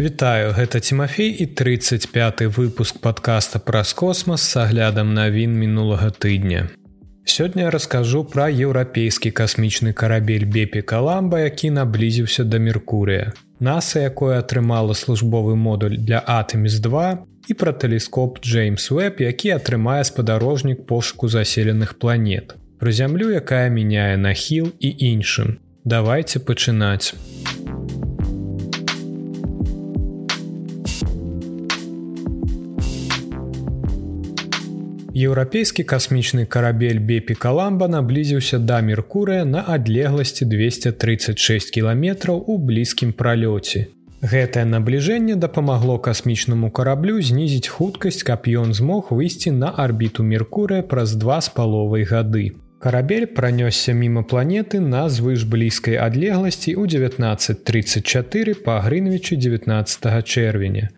Вітаю, гэта Тимофей і 35 выпуск подкаста праз космас с аглядам навін мінулага тыдня. Сёння я раскажу пра еўрапейскі касмічны карабель Бепі Каламба, які наблізіўся да Меркурыя. NASAа, якое атрымала службовы модуль для Атэміс2 і пра тэлескоп Джеймс Уэб, які атрымае спадарожнік пошуку заселеных планет. Пра зямлю, якая мяняе нахіл і іншым. Давайте пачынаць. Еўрапейскі касмічны карабель Бепі Каламба наблізіўся да Меркурыя на адлегласці 236 кіламетраў у блізкім пралёце. Гэтае набліжэнне дапамагло касмічнаму караблю знізіць хуткасць, каб ён змог выйсці на арбіту Меркурыя праз два з паловай гады. Карабель пранёсся міма планеты на звыш блізкай адлегласці ў 1934 па Грынвічы 19 чэрвеня.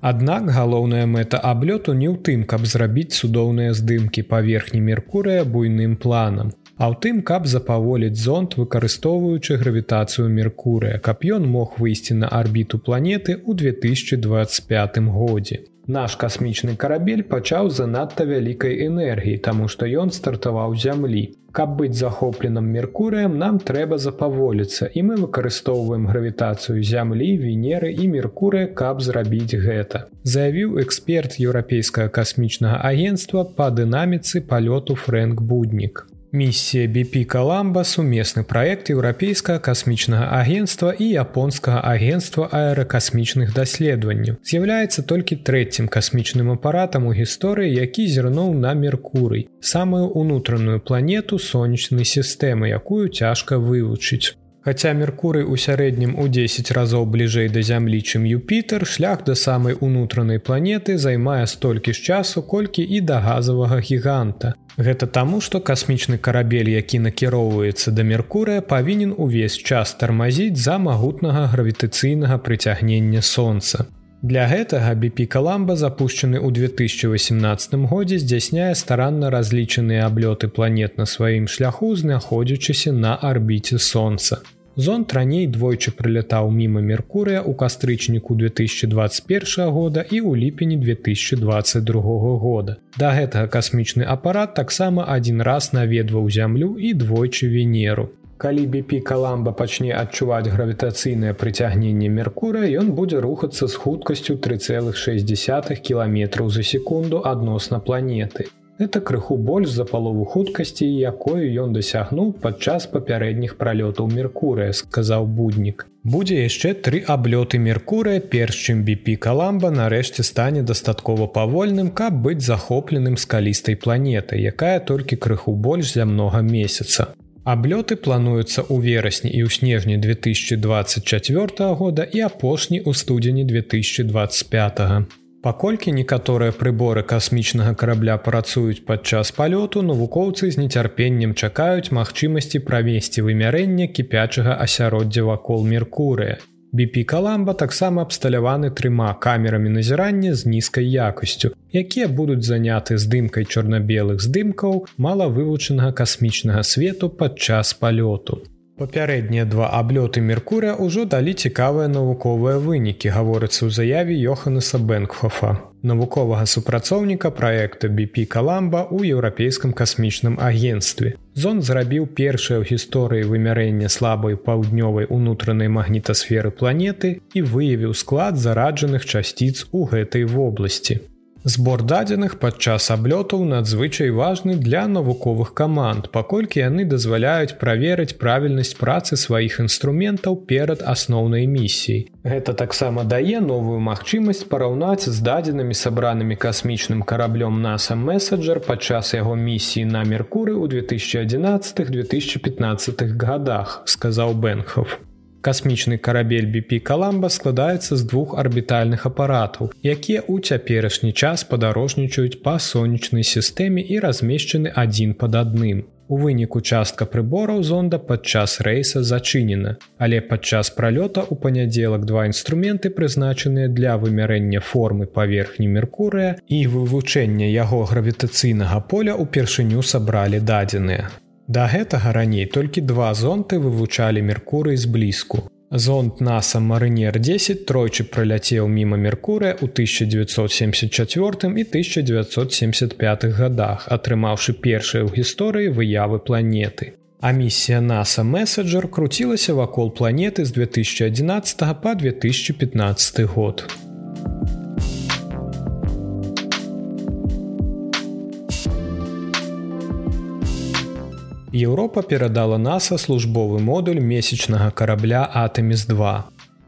Аднак галоўная мэта аблёту не ў тым, каб зрабіць цудоўныя здымкі паверхні Меркурыя буйным планам, а ў тым, каб запаволіць зонт, выкарыстоўваючы гравітацыю Меркурыя, каб ён мог выйсці на арбіту планеты ў 2025 годзе. Наш касмічны карабель пачаў занадта вялікай энергіі, таму што ён стартаваў зямлі. Каб быць захопленым меркурыем нам трэба запаволіцца і мы выкарыстоўваем гравітацыю зямлі венеры і меркурыя каб зрабіць гэта заявіў эксперт еўрапейскага касмічнага агенства па дынаміцы палёту фрэнк буднік Місія BP Каламба сумесны праект еўрапейскага касмічнага агенства і японскага агенства аэракасмічных даследаванняў. З'яўляецца толькі трэцім касмічным апаратам у гісторыі, які зірнуў на Меркурый, самую унутраную планету сонечнай сістэмы, якую цяжка вывучыць. Хаця Меркурый у сярэднім у 10 разоў бліжэй да зямлі, чым Юпітер, шлях да самай унутранай планеты займае столькі ж часу, колькі і да газавага гіганта. Гэта таму, што касмічны карабель, які накіроўваецца да Меркурыя, павінен увесь час тармазіць за магутнага гравітацыйнага прыцягнення сонца. Для гэтага BP Каламба запущены ў 2018 годзе здзяйсняе старанна разлічаныя аблёты планет на сваім шляху, знаходзячыся на арбіце сонца. Зонт раней двойчы прылятаў міма Меркурыя ў кастрычніку 2021 года і ў ліпені 2022 года. Да гэтага касмічны апарат таксама адзін раз наведваў зямлю і двойчы венеру. Калі BP каламба пачне адчуваць гравітацыйнае прыцягненне меркура, ён будзе рухацца з хуткасцю 3,6 кіламетраў за секунду адносна планеты. Это крыху больш за палову хуткасці, якую ён дасягнуў падчас папярэдніх пралётаў меркурыя, сказаў буднік. Будзе яшчэ тры аблёты меркурыя, перш чым BP каламба нарэшце стане дастаткова павольным, каб быць захопленым скалістай планетай, якая толькі крыху больш зямнога месяца. Аблёты плануюцца ў верасні і ў снежні 2024 года і апошні ў студзені 2025. Паколькі некаторыя прыборы касмічнага карабля працуюць падчас палёту, навукоўцы з нецярпеннем чакаюць магчымасці правесці вымярэнне кіпячага асяроддзя вакол Меркурыя. BP каламба таксама абсталяваны трыма камерамі назірання з нізкай якасцю, якія будуць заняты здымкай чорна-белых здымкаў малавывучанага касмічнага свету падчас палёту. Папярэднія два аблёты Меркуря ўжо далі цікавыя навуковыя вынікі, гаворыцца ў заяве Йоханнеса Бэнкхофа, навуковага супрацоўніка праекта BP Каламба ў еўрапейскім касмічным агенстве. Зон зрабіў першае ў гісторыі вымярэння слабай паўднёвай унутранай магнітасферы планеты і выявіў склад зараджаных часціц у гэтай вобласці. Збор дадзеных падчас аблётаў надзвычай важны для навуковых каманд, паколькі яны дазваляюць праверыць правільнасць працы сваіх інструментаў перад асноўнай місіяй. Гэта таксама дае новую магчымасць параўнаць з дадзенымі сабранымі касмічным караблём NASA месседжер падчас яго місіі на Меркуры ў 2011-2015 годах, сказаў Бэнхов. Касмічны карабель BP Каламба складаецца з двух арбітальных апаратаў, якія ў цяперашні час падарожнічаюць па сонечнай сістэме і размешчаны адзін пад адным. У выніку частка прыбораў зонда падчас рэйса зачынена, але падчас пралёта ў панядзелак два інструменты прызначаныя для вымярэння формы паверхні Меркурыя і вывучэння яго гравітацыйнага поля ўпершыню сабралі дадзеныя. Да гэтага раней толькі два зонты вывучалі меркурый зблізку. Зонд NASA Марынер 10 тройчы праляцеў міма Меркурыя ў 1974 і 1975 годах, атрымаўшы першыя ў гісторыі выявы планеты. А місія NASA Месседжер круцілася вакол планеты з 2011 па 2015 год. Еўропа перадала NASA службовы модуль месячнага карабля Атэміс-2.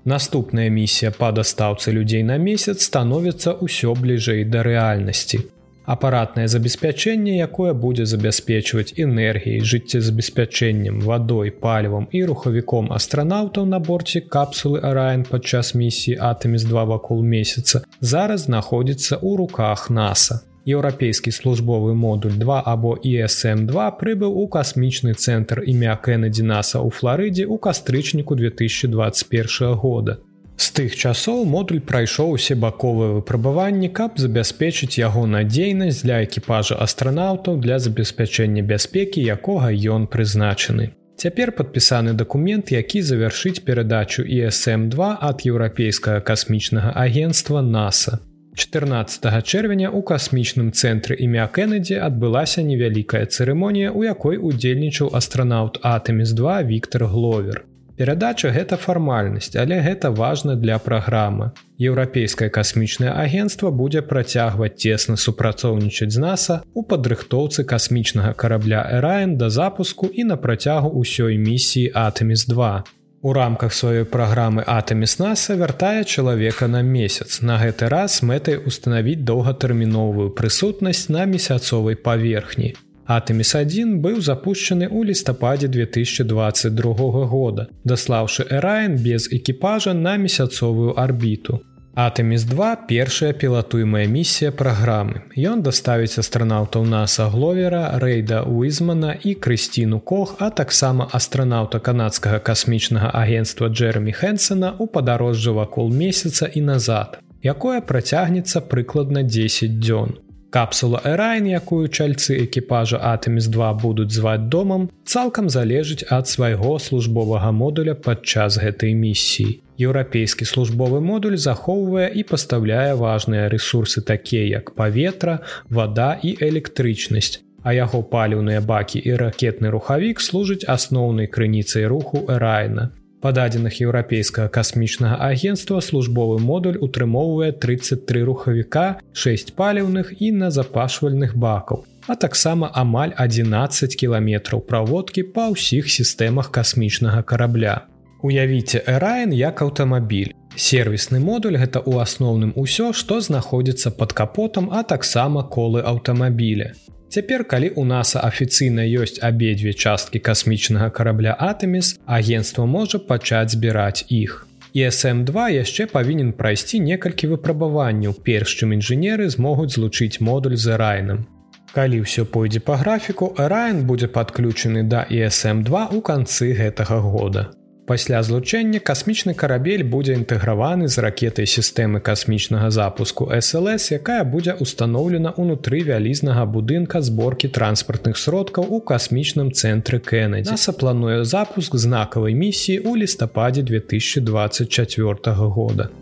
Наступная місія па дастаўцы людзей на месяц становіцца ўсё бліжэй да рэальнасці. Апаратнае забеспячэнне, якое будзе забяспечваць энергіяй, жыццезабеспячэннем, вадой, палівам і рухавіком астранаўтаў на борце капсулы Араен падчас місіі Атэміс-2 вакол месяца, зараз знаходзіцца ў руках NASA. Еўрапейскі службовы модуль 2 або ESM2 прыбыў у касмічны цэнтр імя Кеннеді Наса ў Флорыдзе ў кастрычніку 2021 года. З тых часоў модуль прайшоў усе баковыя выпрабаванні, каб забяспечыць яго надзейнасць для экіпажа астранаўтаў для забеспячэння бяспекі, якога ён прызначаны. Цяпер падпісаны дакумент, які завяршыць перадачу ESM2 ад еўрапейскага касмічнага агенства NASA. 14 чэрвеня у касмічным цэнтры імя Кеннеді адбылася невялікая цырымонія, у якой удзельнічаў астранаўт Атэміс2 Віктор Гловер. Перадача гэта фармальнасць, але гэта важна для праграмы. Еўрапейскае касмічнае агенцтва будзе працягваць цесна супрацоўнічаць з NASAа у падрыхтоўцы касмічнага карабля Эраен да запуску і на працягу ўсёй місіі Атэміс2. У рамках сваёй праграмы Атэміснаса вяртае чалавека на месяц. На гэты раз мэтай устанавіць доўгатэрміновую прысутнасць на месяцовай паверхні. Атэміс1 быў запущены ў лістападзе 2022 года, даслаўшы Эраен без экіпажа на месяцовую арбіту. Атэміс2 першая пілатуемая місія праграмы. Ён даставіць астранаўтаў NASAа Гловера, Рэйда Уізмана і Крысціну Кох, а таксама астранаўта канадскага касмічнага агенства Джермі Хэнсена ў падарожжа вакол месяца і назад, якое працягнецца прыкладна 10 дзён. Капсула Эрайн, якую чальцы экіпажа Атэміс2 будуць зваць домам, цалкам залежыць ад свайго службовага модуля падчас гэтай місіі. Еўрапейскі службовы модуль захоўвае і пастаўляе важныя рэсурсы такія як паветра, вада і электрычнасць, а яго паліўныя бакі і ракетны рухавік служыць асноўнай крыніцай руху Эрайна. Па дадзеных еўрапейскага касмічнага агенства службовы модуль утрымоўвае 33 рухавіка, 6 паліўных і назапашвальных бакаў, а таксама амаль 11 кіламетраў праводкі па ўсіх сістэмах касмічнага карабля. Уявіце Эрайн як аўтамабіль. Сервісны модуль гэта ў асноўным усё, што знаходзіцца пад капотам, а таксама колы аўтамабіля. Цяпер, калі ў NASAа афіцыйна ёсць абедзве часткі касмічнага карабля Атэміс, агенцтва можа пачаць збіраць іх. ESM2 яшчэ павінен прайсці некалькі выпрабаванняў, перш чым інжынеры змогуць злучыць модуль з райным. Калі ўсё пойдзе па графіку, Райан будзе падключаны да ESM2 ў канцы гэтага года. Пасля злучэння касмічны карабель будзе інтэграваны з ракетай сістэмы касмічнага запуску SLС, якая будзе ўстаноўлена ўнутры вялізнага будынка зборкі транспартных сродкаў у касмічным цэнтры Кеннеді. Наса плануе запуск знакавай місіі ў лістападзе 2024 года.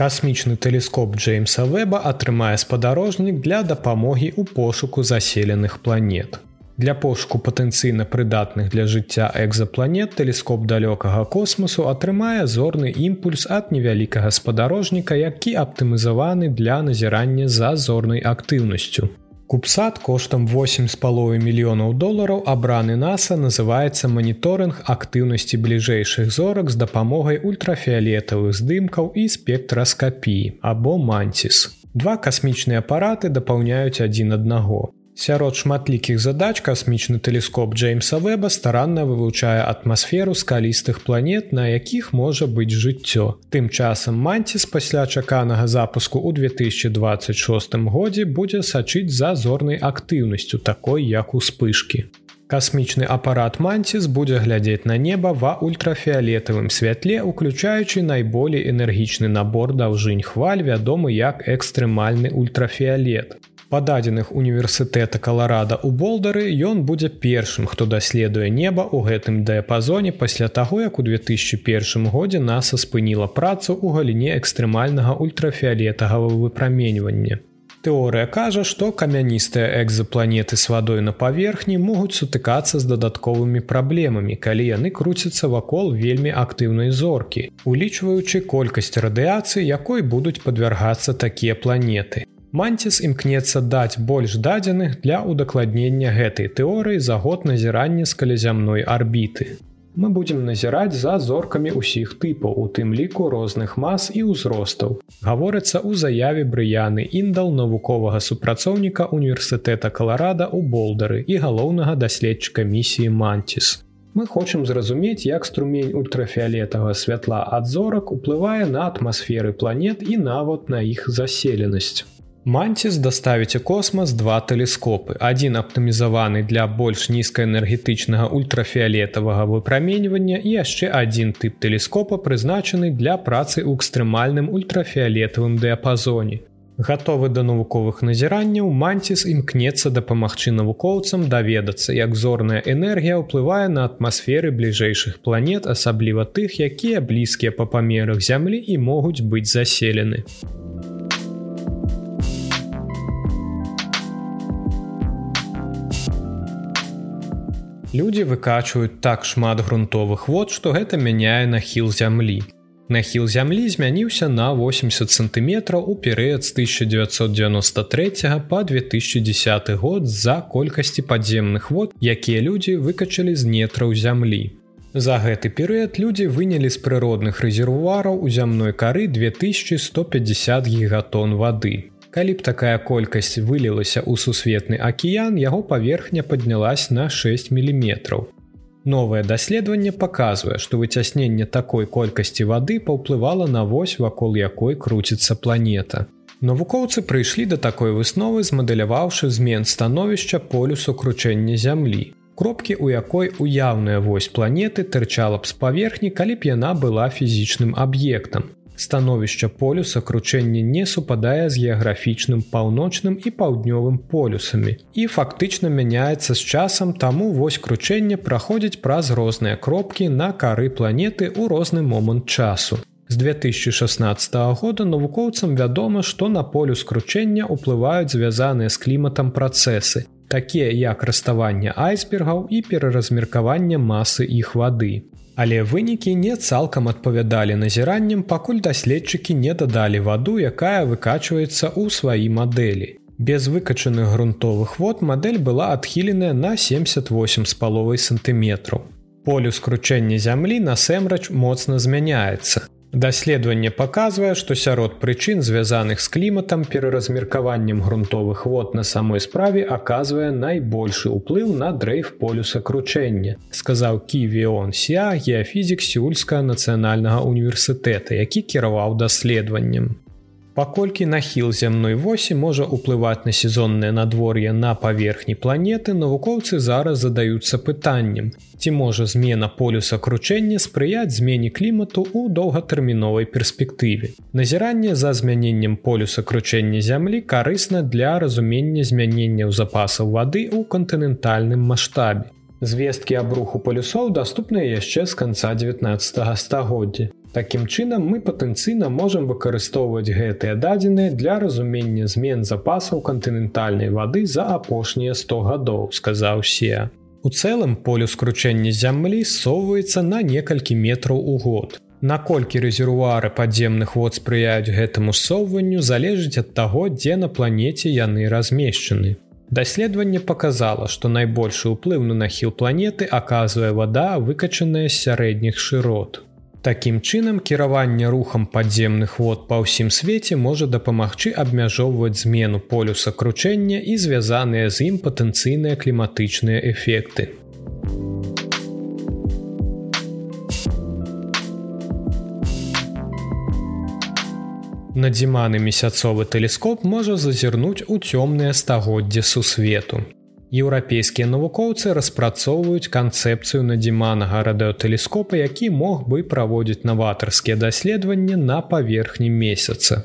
Касмічны тэлескоп Джеймса Вэба атрымае спадарожнік для дапамогі ў пошуку заселеных планет. Для пошуку патэнцыйна прыдатных для жыцця экзапланет тэлескоп далёкага космосу атрымае зорны імпульс ад невялікага спадарожніка, які аптымізаваны для назірання за зорнай актыўнасцю. Купсад коштам 8 з паловы мільёнаў долараў абраны NASAа называецца маніторынг актыўнасці бліжэйшых зорак з дапамогай ультрафіолетавых здымкаў і спектраскапіі або мантис. Два касмічныя апараты дапаўняюць адзін аднаго. Сярод шматлікіх задач касмічны тэлескоп Джеймса Вэба старанна вывучае атмасферу скалістых планет, на якіх можа быць жыццё. Тым часам манціс пасля чаканага запуску ў 2026 годзе будзе сачыць за зорнай актыўнасцю такой як успышкі. Касмічны апарат манціс будзе глядзець на неба ва ультрафіолетавым святле, уключаючы найболей энергічны набор даўжынь хваль, вядомы як экстрэмальны ультрафіолет. Па дадзеных універсітэта каларада ў болдары ён будзе першым хто даследуе неба ў гэтым дыяпазоне пасля таго як у 2001 годзе наса спыніла працу ў галіне экстрэмальнага ультрафіолетагава выпраменьвання. Тэорыя кажа што камяністыя экзапланеты з вадой на паверхні могуць сутыкацца з дадатковымі праблемамі калі яны круцяцца вакол вельмі актыўнай зоркі улічваючы колькасць радыяцыі якой будуць падвяргацца такія планеты Манціс імкнецца даць больш дадзеных для удакладнення гэтай тэорыі за год назірання з калязямной арбіты. Мы будзем назіраць за зоркамі ўсіх тыпаў, у тым ліку розных мас і ўзростаў. Гаворыцца ў заяве брыяны індал навуковага супрацоўніка універсітэта Каларада ў болдары і галоўнага даследчыка місіі Манціс. Мы хочам зразумець, як струмень ультрафіолетага святла ад зорак уплывае на атмасферы планет і нават на іх заселенасць. Манціс даставіць у космас два тэлескопы. Адзін аптымізаваны для больш нізкаэнергетычнага ультрафіолетавага выпраменьвання і яшчэ адзін тып тэлескопа прызначаны для працы ў экстрэмальным ультрафіолетавым дыяпазоне. Гатовы да навуковых назіранняў манціс імкнецца дапамагчы навукоўцам даведацца, як зорная энергія ўплывае на атмасферы бліжэйшых планет, асабліва тых, якія блізкія па памерах зямлі і могуць быць заселены. Людзі выкачваюць так шмат грунтовых вод, што гэта мяняе нахіл зямлі. Нахіл зямлі змяніўся на 80 сантыметраў у перыяд з 1993 по 2010 год з-за колькасці падземных вод, якія людзі выкачалі з нетраў зямлі. За гэты перыяд людзі вынялі з прыродных рэзервуараў у зямной кары 2150 гігатон вады. Калі б такая колькасць вылілася ў сусветны акіян, яго паверхня паднялась на 6 міліметраў. Новае даследаванне паказвае, што выцясненне такой колькасці вады паўплывала на вось вакол якой круціцца планета. Навукоўцы прыйшлі да такой высновы, змадэляваўшы змен становішча полюсу кручэння зямлі. Кропкі, у якой уяўная вось планеты тырчала б з паверхні, калі б яна была фізічным аб'ектам становішча полюса кручэння не супадае з геаграфічным паўночным і паўднёвым полюсамі і фактычна мяняецца з часам таму вось кручэнне праходзіць праз розныя кропкі на кары планеты ў розны момант часу. З 2016 года навукоўцам вядома, што на полюс кручэння ўплываюць звязаныя з кліматам працэсы, такія як раставанне айсбергаў і пераразмеркаванне масы іх вады. Але вынікі не цалкам адпавядалі назіранням, пакуль даследчыкі не дадалі ваду, якая выкачваецца ў сваі мадэлі. Без выкачаных грунтовых вод мадэль была адхіленая на 78 з паловай сантыметраў. Полюс кручэння зямлі насэмрач моцна змяняецца. Даследаванне паказвае, што сярод прычын, звязаных з кліматам пераразмеркаваннем грунтовых вод на самой справе аказвае найбольшы ўплыў на дрэйф полюса кручэння, сказаў Ківіон Ся, геафізік сюльска нацыянальнага універсітэта, які кіраваў даследаваннем. Паколькі нахіл зямной восі можа ўплываць на сезоннае надвор'е на паверхні планеты, навукоўцы зараз задаюцца пытаннем. Ці можа змена полюса кручэння спрыяць змене клімату ў доўгатэрміновай перспектыве. Назіранне за змяненнем полюса кручэння зямлі карысна для разумення змяненняў запасаў вады ў кантынентальным маштабе. Звесткі аб руху палюсоў даступныя яшчэ з канца 19 стагоддзя. Такім чынам мы патэнцыйна можам выкарыстоўваць гэтыя дадзеныя для разумення змен запасаў кантынентальнай вады за апошнія 100 гадоў, сказаў се. У цэлым полюс кручэння зямлі ссоўваецца на некалькі метраў у год. Наколькі рэзервуары падземных вод спрыяюць гэтаму ссоўванню залежыць ад таго, дзе на планеце яны размешчаны. Даследаванне паказала, што найбольшы ўплыў на нахіл планеты аказвае вада, выкачаная з сярэдніх шырот. Такім чынам кіраванне рухам падземных вод па ўсім свеце можа дапамагчы абмяжоўваць змену полюса кручэння і звязаныя з ім патэнцыйныя кліматычныя эфекты. Надзіманы месяцовы тэлескоп можа зазірнуць у цёмныя стагоддзя сусвету. Еўрапейскія навукоўцы распрацоўваюць канцэпцыю надзіманага радыотэлескопа, які мог бы праводзіць наватарскія даследаванні на паверхні месяца.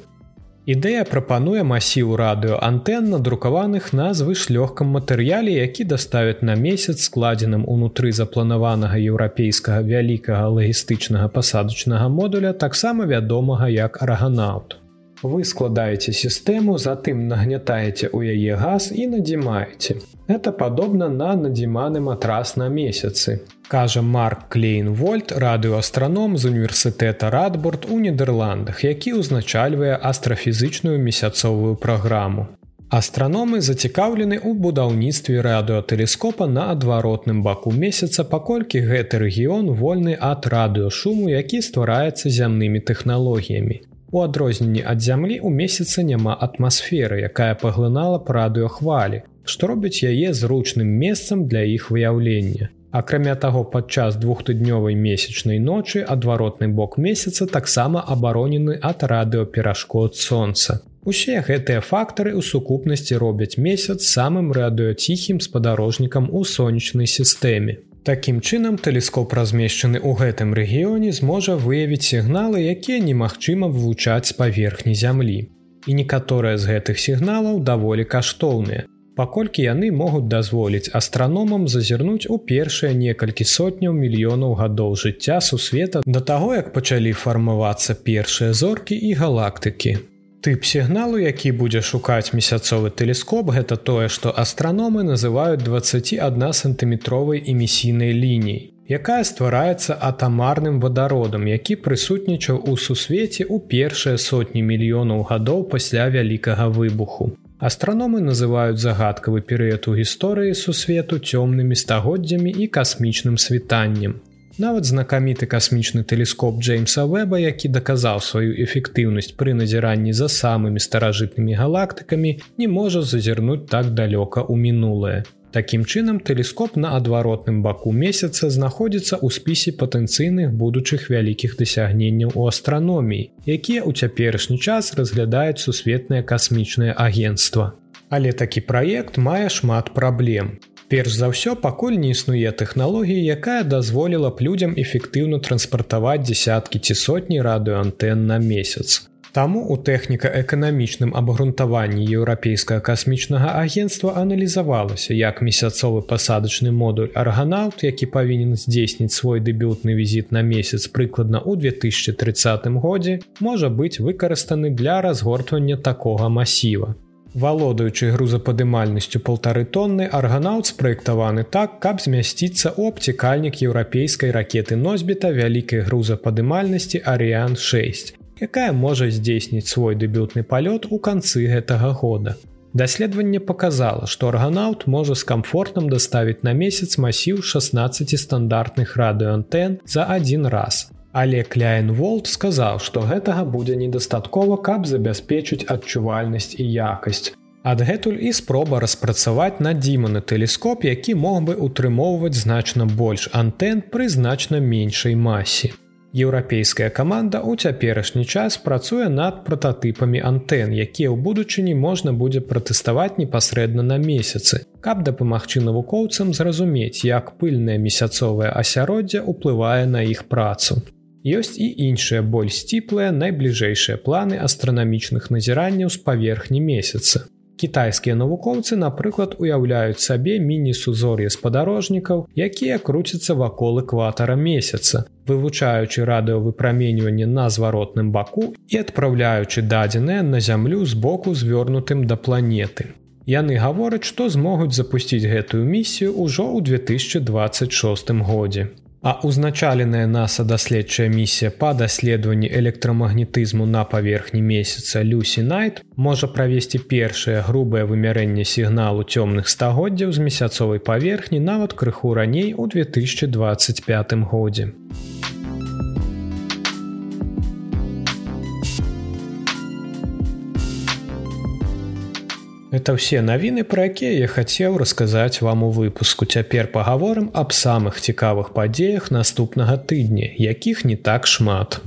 Ідэя прапануе масіў радыоантэн надрукаваных на звышлёгкам матэрыяле, які даставяць на месяц складзеным унутры запланаванага еўрапейскага вялікага лагістычнага пасадачнага модуля таксама вядомага як арганаут. Вы складаеце сістэму, затым нагнятаеце ў яе газ і надзімаеце. Это падобна на надзіманы матрас на месяцы. Кажа Марк Клейн Вольт, радыоастраном з універсітэта Радборд у Нідерландах, які ўзначальвае астрафізычную месяцовую праграму. Астраномы зацікаўлены ў будаўніцтве радыотэлескопа на адваротным баку месяца, паколькі гэты рэгіён вольны ад радыёшуму, які ствараецца зямнымі тэхналогіямі. У адрозненні ад зямлі ў месяца няма атмасферы, якая паглынала б радыёхвалі, што робіць яе зручным месцам для іх выяўлення. Акрамя таго, падчас двухтыднёвай месячнай ночы адваротны бок месяца таксама абаронены ад радыёперашкод сонца. Усе гэтыя фактары ў сукупнасці робяць месяц самым радыёціхім спадарожнікам у сонечнай сістэме. Такім чынам тэлескоп размешчаны ў гэтым рэгіёне зможа выявіць сігналы, якія немагчыма вывучаць з паверхні зямлі. І некаторыя з гэтых сігналаў даволі каштоўныя. Паколькі яны могуць дазволіць астраномам зазірнуць у першыя некалькі сотняў мільёнаў гадоў жыцця сусвета да таго, як пачалі фармавацца першыя зоркі і галактыкі. Тып сігналу, які будзе шукаць месяцовы тэлескоп, гэта тое, што астраномы называюць 21 сантыметровай эмісійнай лініяй, якая ствараецца атамарным вадародам, які прысутнічаў у сусвеце ў першыя сотні мільёнаў гадоў пасля вялікага выбуху. Астраномы называюць загадкавы перыяд у гісторыі сусвету цёмнымі стагоддзямі і касмічным світаннем. Нават знакаміты касмічны тэлескоп Джеймса Вэба, які даказаў сваю эфектыўнасць пры назіранні за самымі старажытнымі галактыкамі, не можа зазірнуць так далёка ў мінулае. Такім чынам тэлескоп на адваротным баку месяца знаходзіцца ў спісе патэнцыйных будучых вялікіх дасягненняў у астраноміі, якія ў цяперашні час разглядаюць сусветнае касмічнае агенцтва. Але такі праект мае шмат праблем. Перш за ўсё пакуль не існуе тэхналогія, якая дазволіла б людзям эфектыўна транспартаваць дзясяткі ці сотні радыоантэн на месяц. Таму у тэхніка-эканамічным абгрунтаванні еўрапейскага касмічнага агенства аналізавалася, як месяцовы пасадачны модуль арганаут, які павінен здзейсніць свой дэбютны візіт на месяц прыкладна ў 2030 годзе, можа быць выкарыстаны для разгортвання такога масіва. Валодаючы грузападымальнасцю полторы тонны арганаут спраектаваны так, каб змясціцца ў абцікальнік еўрапейскай ракеты носьбіта вялікай грузападымальнасці Арыян 6, якая можа здзейсніць свой дэбютны палёт у канцы гэтага года. Даследаванне показала, што арганаут можа з камфортам даставіць на месяц масіў 16 стандартных радыоантэн за адзін раз. Але Кляйн Волт сказаў, што гэтага будзе недастаткова, каб забяспечыць адчувальнасць і якасць. Адгэтуль і спроба распрацаваць на дзіманы тэлескоп, які мог бы утрымоўваць значна больш антэн пры значна меншай масе. Еўрапейская каманда ў цяперашні час працуе над прататыпамі антэн, якія ў будучыні можна будзе пратэставаць непасрэдна на месяцы, каб дапамагчы навукоўцам зразумець, як пыльнае месяцовае асяроддзе ўплывае на іх працу. Ёсць і іншыя боль сціплыя найбліжэйшыя планы астранамічных назіранняў з паверхні месяца. Кітайскія навукоўцы, напрыклад, уяўляюць сабе міні-сузор'е спадарожнікаў, якія круцяцца вакол экватара месяца, вывучаючы радыёвыпраменьванне на зваротным баку і адпраўляючы дадзеныя на зямлю з боку звёрнутым да планеты. Яны гавораць, што змогуць запусціць гэтую місію ўжо ў 2026 годзе. А узначаленая NASAа даследчая місія па даследаванні электрамагнетызму на паверхні месяца Люсі Найт можа правесці першае грубае вымярэнне сігналу цёмных стагоддзяў з месяцовай паверхні нават крыху раней у 2025 годзе. Это ўсе навіны, пра якія я хацеў расказаць вам у выпуску. Цяпер пагаворым аб самых цікавых падзеях наступнага тыдня, якіх не так шмат.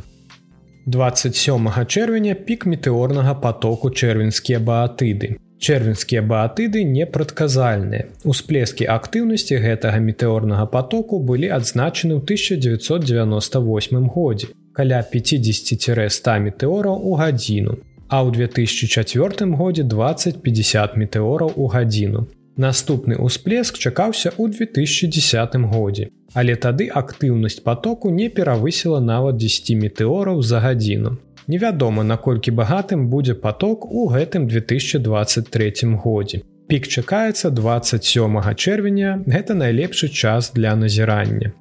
27 чэрвеня пік метэорнага потоку чэрвенскія баатыды. Чэрвенскія баатыды непрадказальныя. Усплескі актыўнасці гэтага метэорнага потоку былі адзначаны ў 1998 годзе, каля 50-100 метэораў у гадзіну. А ў 2004 годзе 20-50 метэораў у гадзіну. Наступны ўсплеск чакаўся ў 2010 годзе, але тады актыўнасць потоку не перавысіла нават 10 метэораў за гадзіну. Невядома, наколькі багатым будзе поток у гэтым 2023 годзе. Пік чакаецца 27 чэрвеня, гэта найлепшы час для назірання.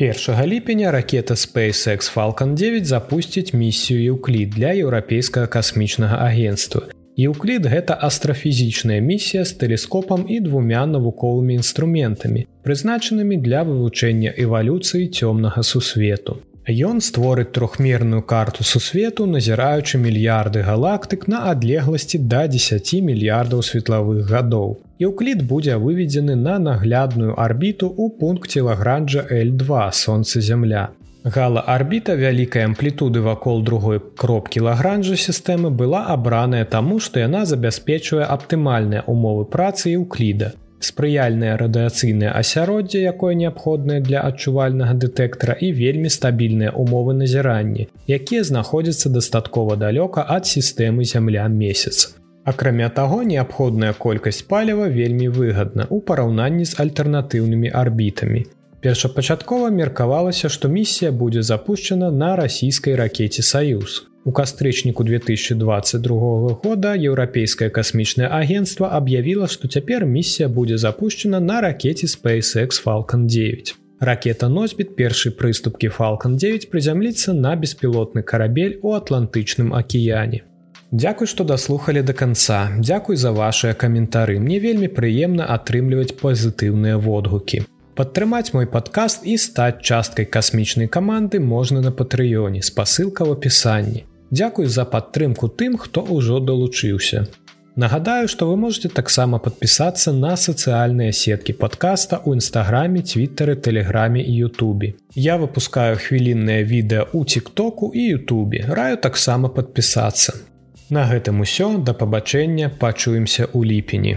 1 ліпеня ракета SpaceX Falcon 9 запусціць місію Еўклід для еўрапейскага касмічнага агенства. Еўклід гэта астрафізічная місія з тэлескопам і двумя навуковымі інструментамі, прызначанымі для вывучэння эвалюцыі цёмнага сусвету. Ён створыць трохмерную карту сусвету, назіраючы мільярды галактык на адлегласці да 10 мільярдаў светлавых гадоў. Еўклід будзе выведзены на наглядную арбіту ў пункце лагранджа L2 сонца зямля. Гала арбіта вялікай амплітуды вакол другой кропкі лагранжа сістэмы была абраная таму, што яна забяспечвае аптымальныя умовы працы еўкліда. Спрыяльнае радыяцыйнае асяроддзе, якое неабходнае для адчувальнага дэтэктара і вельмі стабільныя умовы назірання, якія знаходзяцца дастаткова далёка ад сістэмы зямля месяц. Акрамя таго, неабходная колькасць паліва вельмі выгадна ў параўнанні з альтэрнатыўнымі арбітамі. Першапачаткова меркавалася, што місія будзе запущена на расійскай ракете Саюз. У кастрычніку 2022 года еўрапейскае касмічнае агенцтва аб'явіла, што цяпер місія будзе запущена на ракете SpaceX Falcon 9. Ракета носьбіт першай прыступкі Falcon 9 прызямліцца на беспілотны карабель у атлантычным акіяне. Дзякуй, што даслухалі да канца. Дзякуй за вашыя каментары. Мне вельмі прыемна атрымліваць пазітыўныя водгукі. Падтрымаць мой падкаст і стаць часткай касмічнай каманды можна на патрыёне, спасылка ў апісанні. Дзякуй за падтрымку тым, хто ўжо далучыўся. Нагадаю, што вы можете таксама падпісацца на сацыяльныя сеткі падкаста ў нстаграме, твиттары, тэлеграме і Ютубе. Я выпускаю хвілінныя відэа ў тиктоку і Ютубе. Раю таксама падпісацца. На гэтым усё да пабачэння пачуемся ў ліпені.